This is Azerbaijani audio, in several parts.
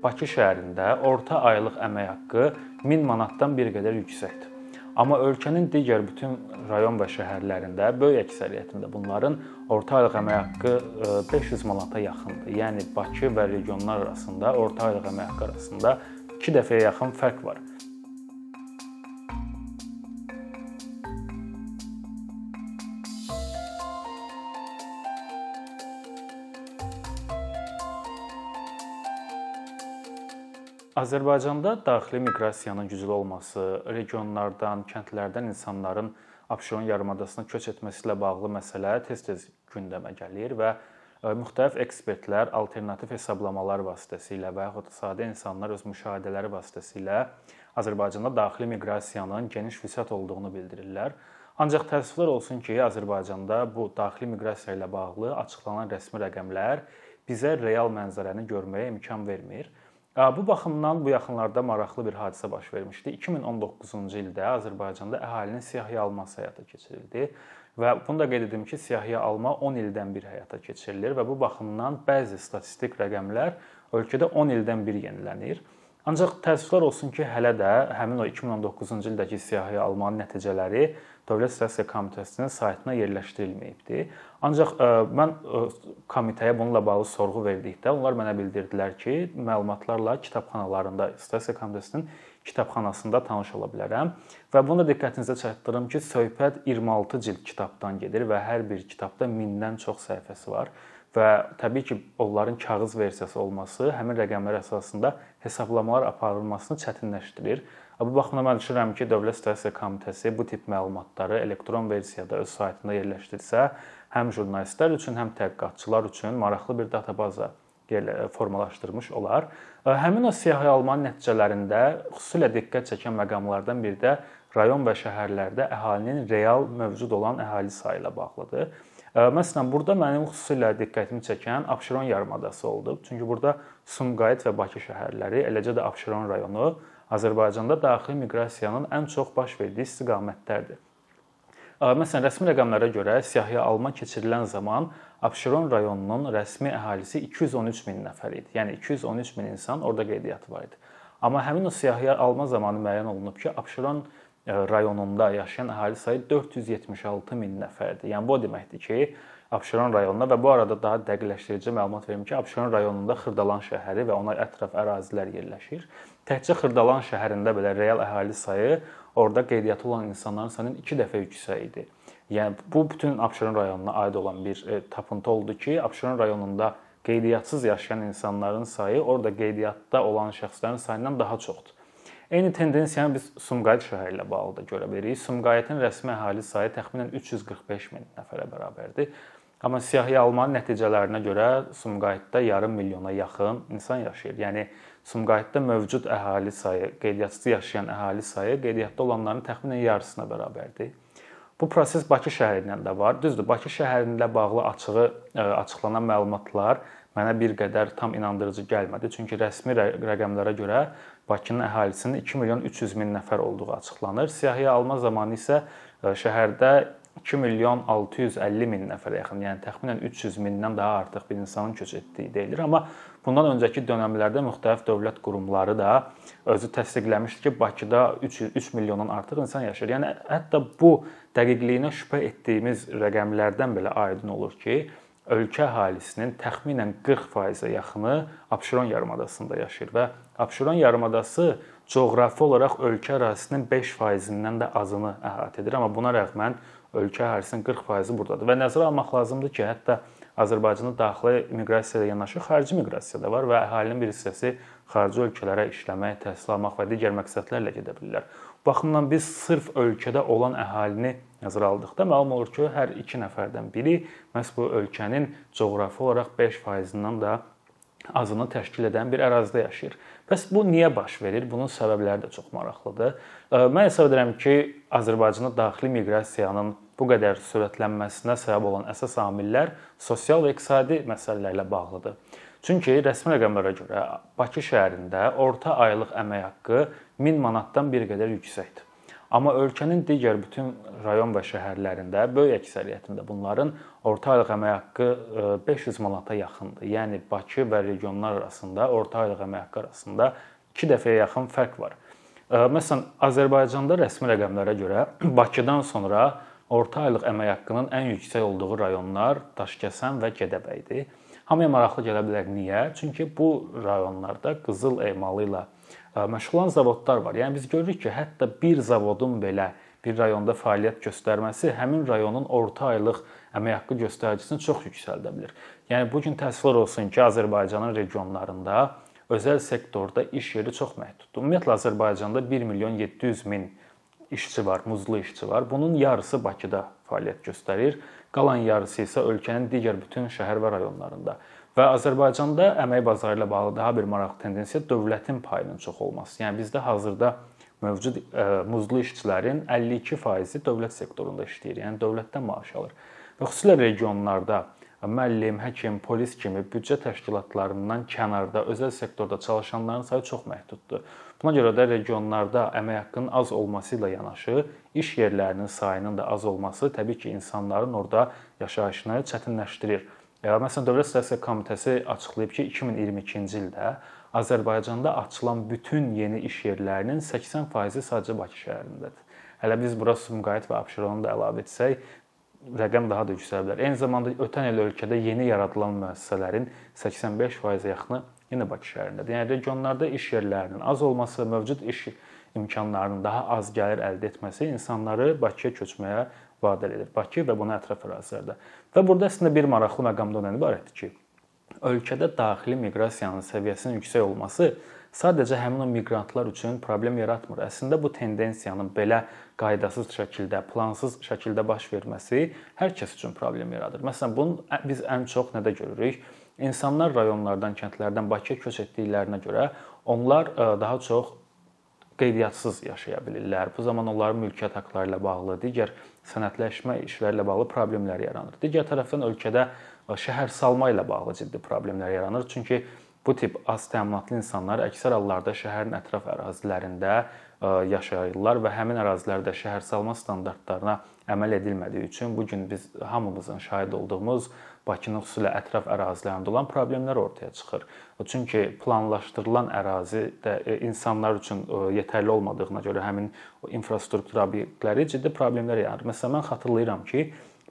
Bakı şəhərində orta aylıq əmək haqqı 1000 manatdan bir qədər yüksəkdir. Amma ölkənin digər bütün rayon və şəhərlərində böyük əksəriyyətində bunların orta aylıq əmək haqqı 500 manata yaxındır. Yəni Bakı və regionlar arasında orta aylıq əmək haqqı arasında 2 dəfəyə yaxın fərq var. Azərbaycanda daxili miqrasiyanın güclü olması, regionlardan, kəndlərdən insanların Abşeron yarımadasına köç etməsi ilə bağlı məsələ tez-tez gündəmə gəlir və e, müxtəlif ekspertlər alternativ hesablamalar vasitəsilə və yaxud sadə insanlar öz müşahidələri vasitəsilə Azərbaycanda daxili miqrasiyanın geniş vüsət olduğunu bildirirlər. Ancaq təəssüflər olsun ki, Azərbaycanda bu daxili miqrasiya ilə bağlı açıqlanan rəsmi rəqəmlər bizə real mənzərəni görməyə imkan vermir. Bu baxımdan bu yaxınlarda maraqlı bir hadisə baş vermişdi. 2019-cu ildə Azərbaycanda əhalinin siyahıya alması həyata keçirildi və bunu da qeyd edim ki, siyahıya alma 10 ildən bir həyata keçirilir və bu baxımdan bəzi statistik rəqəmlər ölkədə 10 ildən bir yenilənir. Ancaq təəssüflər olsun ki, hələ də həmin o 2019-cu ildəki siyahıya almanın nəticələri Dövlət Statistika Komitəsinin saytına yerləşdirilməyibdi. Ancaq e, mən e, komitəyə bununla bağlı sorğu verdikdə onlar mənə bildirdilər ki, məlumatlarla kitabxanalarında Statistika Komitəsinin kitabxanasında tanış ola bilərəm və bunu da diqqətinizə çatdırım ki, söhbət 26 cild kitabdan gedir və hər bir kitabda 1000-dən çox səhifəsi var və təbii ki, onların kağız versiyası olması həmin rəqəmlər əsasında hesablamalar aparılmasını çətinləşdirir. Bu baxımdan mən düşünürəm ki, Dövlət Statistika Komitəsi bu tip məlumatları elektron versiyada öz saytında yerləşdirsə, həm jurnalistlər üçün, həm tədqiqatçılar üçün maraqlı bir databaza formalaşdırmış olar. Həmin o siyahı almanın nəticələrində xüsusilə diqqət çəkən məqamlardan biri də rayon və şəhərlərdə əhalinin real mövcud olan əhali sayı ilə bağlıdır. Məsələn, burada mənim xüsusilə diqqətimi çəkən Abşeron yarımadası oldu. Çünki burada Sumqayıt və Bakı şəhərləri, eləcə də Abşeron rayonu Azərbaycanda daxili miqrasiyanın ən çox baş verdiyi istiqamətlərdir. Məsələn, rəsmi rəqəmlərə görə siyahıya alma keçirilən zaman Abşeron rayonunun rəsmi əhalisi 213 min nəfər idi. Yəni 213 min insan orada qeydiyyatı var idi. Amma həmin o siyahıya alma zamanı müəyyən olunub ki, Abşeron E, rayonunda yaşayan əhali sayı 476 min nəfərdir. Yəni bu o deməkdir ki, Abşeron rayonuna və bu arada daha dəqiqləşdirici məlumat verim ki, Abşeron rayonunda Xırdalan şəhəri və ona ətraf ərazilər yerləşir. Təkcə Xırdalan şəhərində belə real əhali sayı orada qeydiyyatı olan insanların sayının 2 dəfə yüksək idi. Yəni bu bütün Abşeron rayonuna aid olan bir e, tapıntı oldu ki, Abşeron rayonunda qeydiyyatçısız yaşayan insanların sayı orada qeydiyyatda olan şəxslərin sayından daha çoxdur. Eyni tendensiyanı biz Sumqayıt şəhəri ilə bağlı da görə bilirik. Sumqayıtın rəsmi əhali sayı təxminən 345 min nəfərə bərabərdir. Amma siyahıya almanın nəticələrinə görə Sumqayıtda yarım milyona yaxın insan yaşayır. Yəni Sumqayıtda mövcud əhali sayı, qeydiyyatçı yaşayan əhali sayı qeydiyyatda olanların təxminən yarısına bərabərdir. Bu proses Bakı şəhəri ilə də var. Düzdür, Bakı şəhəri ilə bağlı açığı e, açıqlanan məlumatlar mənə bir qədər tam inandırıcı gəlmədi. Çünki rəsmi rəqəmlərə görə Bakının əhalisinin 2 milyon 300 min nəfər olduğu açıqlanır. Siyahıya alma zamanı isə e, şəhərdə 2 milyon 650 min nəfərə yaxın, yəni təxminən 300 mindən daha artıq bir insanın köç etdiyi deyilir. Amma bundan öncəki dövrlərdə müxtəlif dövlət qurumları da özü təsdiqləmişdi ki, Bakıda 3 3 milyondan artıq insan yaşayır. Yəni hətta bu dəqiqliyinə şübhə etdiyimiz rəqəmlərdən belə aydın olur ki, ölkə əhalisinin təxminən 40%-ə yaxını Abşeron yarımadasında yaşayır və Abşeron yarımadası coğrafi olaraq ölkə ərazisinin 5%-dən də azını əhatə edir, amma buna rəğmən ölkə əhalисinin 40%-i burdadır. Və nəzərə almaq lazımdır ki, hətta Azərbaycanda daxili miqrasiya ilə yanaşı xarici miqrasiya da var və əhalinin bir hissəsi xarici ölkələrə işləmək, təhsil almaq və digər məqsədlərlə gedə bilirlər. Bu baxımdan biz sırf ölkədə olan əhalini nəzərə aldıqda məlum olur ki, hər 2 nəfərdən biri məhz bu ölkənin coğrafi olaraq 5%-dən də azını təşkil edən bir ərazidə yaşayır. Bəs bu niyə baş verir? Bunun səbəbləri də çox maraqlıdır. Mən hesab edirəm ki, Azərbaycanda daxili miqrasiyanın bu qədər sürətlənməsinə səbəb olan əsas amillər sosial və iqtisadi məsələlərlə bağlıdır. Çünki rəsmi rəqəmlərə görə Bakı şəhərində orta aylıq əmək haqqı 1000 manatdan bir qədər yüksəkdir. Amma ölkənin digər bütün rayon və şəhərlərində böyük əksəriyyətində bunların orta aylıq əmək haqqı 500 manata yaxındır. Yəni Bakı və regionlar arasında orta aylıq əmək haqqı arasında 2 dəfəyə yaxın fərq var. Məsələn, Azərbaycanda rəsmi rəqəmlərə görə Bakıdan sonra orta aylıq əmək haqqının ən yüksək olduğu rayonlar Daşkəsən və Gədəbəydir. Hamıya maraqlı gələ bilər. Niyə? Çünki bu rayonlarda qızıl emalı ilə məşğul olan zavodlar var. Yəni biz görürük ki, hətta bir zavodun belə bir rayonda fəaliyyət göstərməsi həmin rayonun orta aylıq əmək haqqı göstəricisini çox yüksəldə bilər. Yəni bu gün təsvir olsun ki, Azərbaycanın regionlarında özəl sektorda iş yeri çox məhduddur. Ümumiyyətlə Azərbaycanda 1 milyon 700 min işçi var, muzlu işçi var. Bunun yarısı Bakıda fəaliyyət göstərir. Qalan yarısı isə ölkənin digər bütün şəhər və rayonlarında. Və Azərbaycanda əmək bazarı ilə bağlı daha bir maraqlı tendensiya dövlətin payının çox olması. Yəni bizdə hazırda mövcud ə, e, muzlu işçilərin 52%-i dövlət sektorunda işləyir. Yəni dövlətdən maaş alır. Və xüsusilə regionlarda müəllim, həkim, polis kimi büdcə təşkilatlarından kənarda özəl sektorda çalışanların sayı çox məhduddur. Buna görə də regionlarda əmək haqqının az olması ilə yanaşı iş yerlərinin sayının da az olması təbii ki, insanların orada yaşayışını çətinləşdirir. Məsələn Dövlət Statistika Komitəsi açıqlayıb ki, 2022-ci ildə Azərbaycanda açılan bütün yeni iş yerlərinin 80%-i sadəcə Bakı şəhərindədir. Hələ biz bura Sumqayıt və Abşeronu da əlavə etsək, rəqəm daha da yüksələ bilər. Eyni zamanda ötən il ölkədə yeni yaradılan müəssisələrin 85% yaxını yenə Bakı şəhərindədir. Yəni regionlarda iş yerlərinin az olması, mövcud iş imkanlarının daha az gəlir əldə etməsi insanları Bakıya köçməyə vadar edir. Bakı və buna ətraf ərazilərdə. Və burada əslində bir maraqlı məqam da ondan ibarətdir ki, ölkədə daxili miqrasiyanın səviyyəsinin yüksək olması sadəcə həmin o miqrantlar üçün problem yaratmır. Əslində bu tendensiyanın belə qaydasız şəkildə, plansız şəkildə baş verməsi hər kəs üçün problem yaradır. Məsələn, bunu biz ən çox nədə görürük? İnsanlar rayonlardan, kəndlərdən Bakıya köç etdiklərinə görə onlar daha çox qeydiyyatssız yaşaya bilirlər. Bu zaman onların mülkiyyət haqqları ilə bağlı, digər sənədləşmə işləri ilə bağlı problemlər yaranır. Digər tərəfdən ölkədə şəhər salma ilə bağlı ciddi problemlər yaranır. Çünki bu tip az təminatlı insanlar əksər hallarda şəhərin ətraf ərazilərində yaşayırlar və həmin ərazilərdə şəhər salma standartlarına əməl edilmədiyi üçün bu gün biz hamımızın şahid olduğumuz Bakının xüsusilə ətraf ərazilərində olan problemlər ortaya çıxır. Çünki planlaşdırılan ərazi də e, insanlar üçün e, yetərli olmadığına görə həmin infrastruktur obyektləri ciddi problemlər yaradır. Məsələn, mən xatırlayıram ki,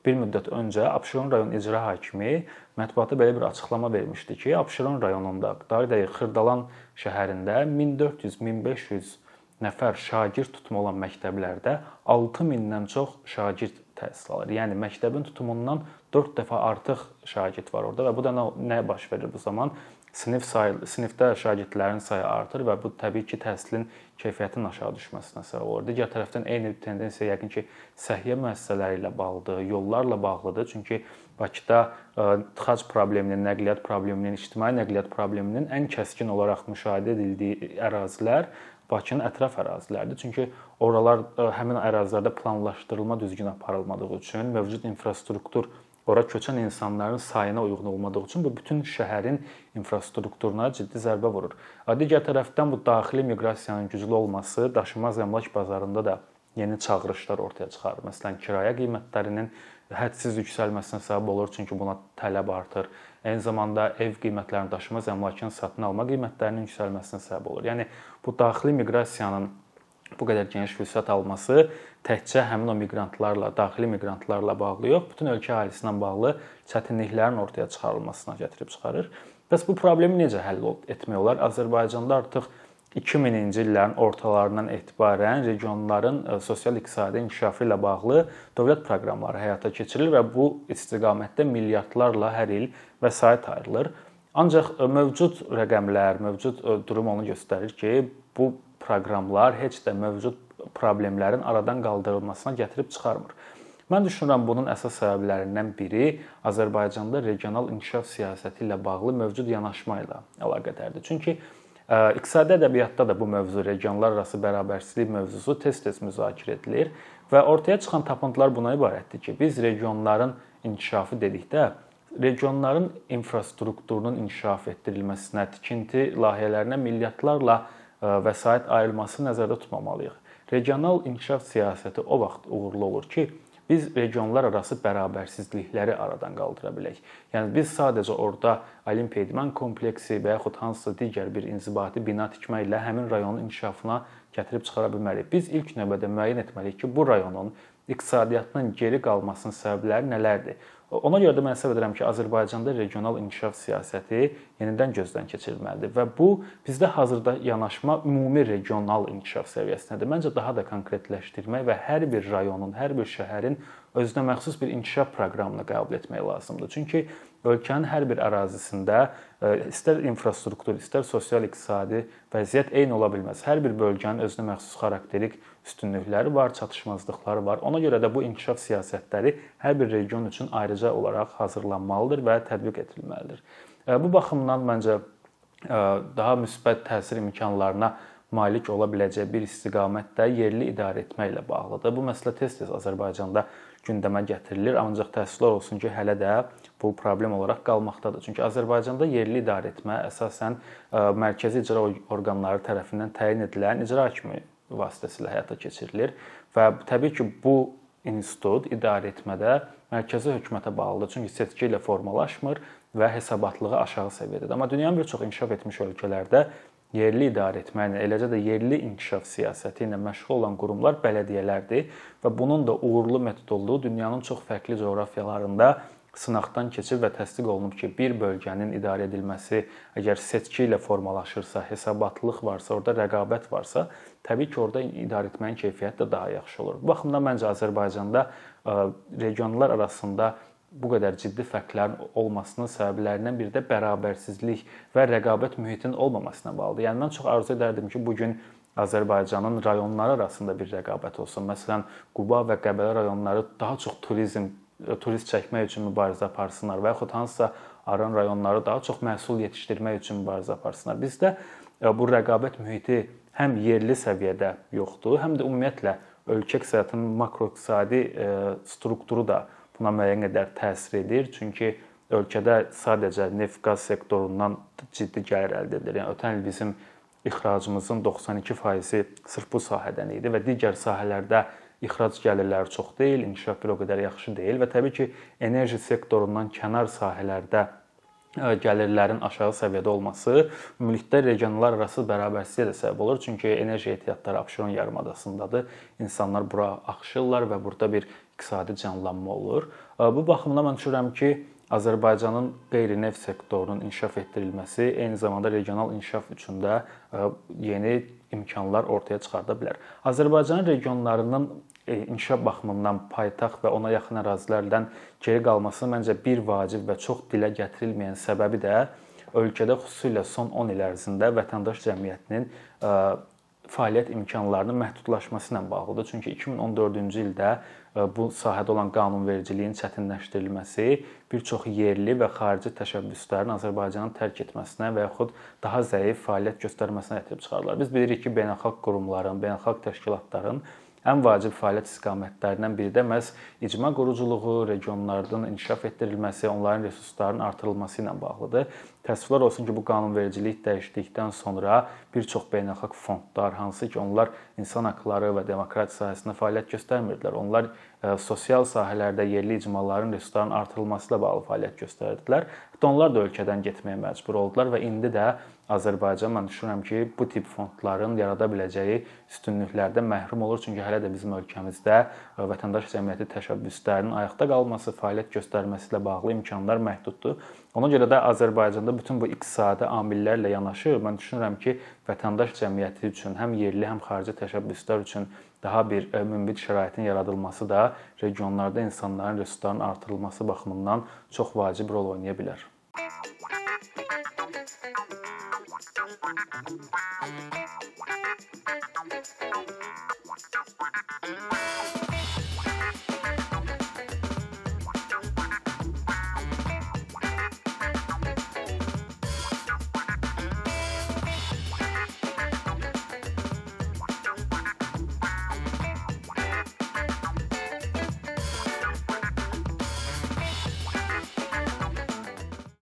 bir müddət öncə Abşeron rayon icra hakimi mətbuata belə bir açıqlama vermişdi ki, Abşeron rayonunda, daha dəqiq Xırdalan şəhərində 1400-1500 nəfər şagird tutumu olan məktəblərdə 6000-dən çox şagird təhsil alır. Yəni məktəbin tutumundan 4 dəfə artıq şagird var orada və bu da nə baş verir bu zaman? Sinif sayı, sinifdə şagirdlərin sayı artır və bu təbii ki, təhsilin keyfiyyətinin aşağı düşməsinə səbəb olur. Digər tərəfdən eyni tendensiya yəqin ki, səhiyyə müəssisələri ilə bağlıdır, yollarla bağlıdır. Çünki Bakıda tıxac probleminin, nəqliyyat probleminin, ictimai nəqliyyat probleminin ən kəskin olaraq müşahidə edildiyi ərazilər Bakının ətraf əraziləridir. Çünki oralar e, həmin ərazilərdə planlaşdırılma düzgün aparılmadığı üçün, mövcud infrastruktur ora köçən insanların sayına uyğun olmadığı üçün bu bütün şəhərin infrastrukturuna ciddi zərbə vurur. Digər tərəfdən bu daxili miqrasiyanın güclü olması daşınmaz əmlak bazarında da yeni çağırışlar ortaya çıxarır. Məsələn, kirayə qiymətlərinin hədsiz yüksəlməsinə səbəb olur, çünki buna tələb artır. Eyni zamanda ev qiymətlərinin daşınmaz əmlakın satın alma qiymətlərinin yüksəlməsinə səbəb olur. Yəni bu daxili miqrasiyanın bu qədər geniş vüsət alması təkcə həmin o miqrantlarla, daxili miqrantlarla bağlı yox, bütün ölkə əhalisi ilə bağlı çətinliklərin ortaya çıxarılmasına gətirib çıxarır. Bəs bu problemi necə həll etmək olar? Azərbaycanda artıq 2000-ci illərin ortalarından etibarən regionların e, sosial-iqtisadi inkişafı ilə bağlı dövlət proqramları həyata keçirilir və bu istiqamətdə milyardlarla hər il vəsait ayrılır. Ancaq e, mövcud rəqəmlər, mövcud e, durum onu göstərir ki, bu proqramlar heç də mövcud problemlərin aradan qaldırılmasına gətirib çıxarmır. Mən düşünürəm bunun əsas səbəblərindən biri Azərbaycanda regional inkişaf siyasəti ilə bağlı mövcud yanaşma ilə əlaqədardır. Çünki İqtisadi ədəbiyyatda da bu mövzu regionlar arası bərabərsizlik mövzusu tez-tez müzakirə edilir və ortaya çıxan tapıntılar buna ibarətdir ki, biz regionların inkişafı dedikdə regionların infrastrukturunun inkişaf etdirilməsinə, tikinti layihələrinə milyardlarla vəsait ayrılması nəzərdə tutmamalıyıq. regional inkişaf siyasəti o vaxt uğurlu olur ki, biz regionlar arası bərabərsizlikləri aradan qaldıra bilək. Yəni biz sadəcə orada Olimpiya idman kompleksi və yaxud hansısa digər bir inzibati bina tikməklə həmin rayonun inkişafına gətirib çıxara bilmərik. Biz ilk növbədə müəyyən etməliyik ki, bu rayonun iqtisadiyyatının geri qalmasının səbəbləri nələrdir? Ona görə də mən hesab edirəm ki, Azərbaycanda regional inkişaf siyasəti yenidən gözdən keçirilməlidir və bu bizdə hazırda yanaşma ümumi regional inkişaf səviyyəsindədir. Məncə daha da konkretləşdirmək və hər bir rayonun, hər bir şəhərin özünə məxsus bir inkişaf proqramını qəbul etmək lazımdır. Çünki ölkənin hər bir ərazisində e, istər infrastruktur, istər sosial-iqtisadi vəziyyət eyni ola bilməz. Hər bir bölgənin özünə məxsus xarakterik üstünlükləri var, çatışmazlıqları var. Ona görə də bu inkişaf siyasətləri hər bir region üçün ayrıca olaraq hazırlanmalıdır və tətbiq edilməlidir. E, bu baxımdan məncə e, daha müsbət təsir imkanlarına malik ola biləcək bir istiqamət də yerli idarə etməklə bağlıdır. Bu məsələ tez-tez Azərbaycanda gündəmə gətirilir, ancaq təəssüflər olsun ki, hələ də bu problem olaraq qalmaqdadır. Çünki Azərbaycanda yerli idarə etmə əsasən e, mərkəzi icra orqanları tərəfindən təyin edilən icra hakimi vasitəsilə həyata keçirilir və təbii ki, bu institut idarə etmədə mərkəzi hökumətə bağlıdır. Çünki seçki ilə formalaşmır və hesabatlığı aşağı səviyyədədir. Amma dünyanın bir çox inkişaf etmiş ölkələrdə yerli idarə etməklə, eləcə də yerli inkişaf siyasəti ilə məşğul olan qurumlar bələdiyyələrdir və bunun da uğurlu metod olduğu dünyanın çox fərqli coğrafiyalarında sınaqdan keçib və təsdiq olunub ki, bir bölgənin idarə edilməsi əgər seçki ilə formalaşırsa, hesabatlılıq varsa, orada rəqabət varsa, təbii ki, orada idarə etməyin keyfiyyəti də daha yaxşı olur. Bu baxımdan məncə Azərbaycanda regionlar arasında bu qədər ciddi fərqlərin olmasının səbəblərindən biri də bərabərsizlik və rəqabət mühitinin olmamasına bağlıdır. Yəni mən çox arzu edərdim ki, bu gün Azərbaycanın rayonları arasında bir rəqabət olsun. Məsələn, Quba və Qəbələ rayonları daha çox turizm turist çəkmək üçün mübarizə aparsınlar və yaxud hansısa aran rayonları daha çox məhsul yetişdirmək üçün mübarizə aparsınlar. Bizdə e, bu rəqabət mühiti həm yerli səviyyədə yoxdur, həm də ümumiyyətlə ölkə iqtisadiyyatının makroiqtisadi e, strukturu da buna müəyyən qədər təsir edir. Çünki ölkədə sadəcə neft-qaz sektorundan ciddi gəlir əldə edilir. Yəni ötən il bizim ixracımızın 92%-i sırf bu sahədən idi və digər sahələrdə ixrac gəlirləri çox deyil, inkişaf bir o qədər yaxşı deyil və təbii ki, enerji sektorundan kənar sahələrdə e, gəlirlərin aşağı səviyyədə olması ümumilikdə regionlar arası bərabərsizliyə də səbəb olur. Çünki enerji ehtiyatları Abşeron yarımadasındadır. İnsanlar bura axışırlar və burada bir iqtisadi canlanma olur. Bu baxımdan mən düşünürəm ki, Azərbaycanın qeyri-neft sektorunun inkişaf etdirilməsi eyni zamanda regional inkişaf üçün də yeni imkanlar ortaya çıxarda bilər. Azərbaycanın regionlarının e, inkişaf baxımından paytaxt və ona yaxın ərazilərdən geri qalması məncə bir vacib və çox dilə gətirilməyən səbəbi də ölkədə xüsusilə son 10 il ərzində vətəndaş cəmiyyətinin fəaliyyət imkanlarının məhdudlaşması ilə bağlıdır. Çünki 2014-cü ildə e, bu sahədə olan qanunvericiliyin çətinləşdirilməsi bir çox yerli və xarici təşəbbüslərin Azərbaycanı tərk etməsinə və yaxud daha zəif fəaliyyət göstərməsinə gətirib çıxarırlar. Biz bilirik ki, beynəlxalq qurumların, beynəlxalq təşkilatların ən vacib fəaliyyət istiqamətlərindən biri də məhz icma quruculuğu, regionların inkişaf etdirilməsi, onların resurslarının artırılması ilə bağlıdır. Təəssüflər olsun ki, bu qanunvericilik dəyişdikdən sonra bir çox beynəlxalq fondlar, hansı ki, onlar insan hüquqları və demokratiya sahəsində fəaliyyət göstərmirdilər. Onlar e, sosial sahələrdə yerli icmaların resurslarının artırılması ilə bağlı fəaliyyət göstərirdilər. Hətta onlar da ölkədən getməyə məcbur oldular və indi də Azərbaycan mən düşünürəm ki, bu tip fondların yarada biləcəyi üstünlüklərdən məhrum olur. Çünki hələ də bizim ölkəmizdə e, vətəndaş cəmiyyəti təşəbbüslərinin ayaqda qalması, fəaliyyət göstərməsi ilə bağlı imkanlar məhduddur. Ona görə də Azərbaycanda bütün bu iqtisadi amillərlə yanaşı mən düşünürəm ki, vətəndaş cəmiyyəti üçün həm yerli, həm xarici təşəbbüslər üçün daha bir e, münbit şəraitin yaradılması da regionlarda insanların resurslarının artırılması baxımından çox vacib rol oynaya bilər. Thank you.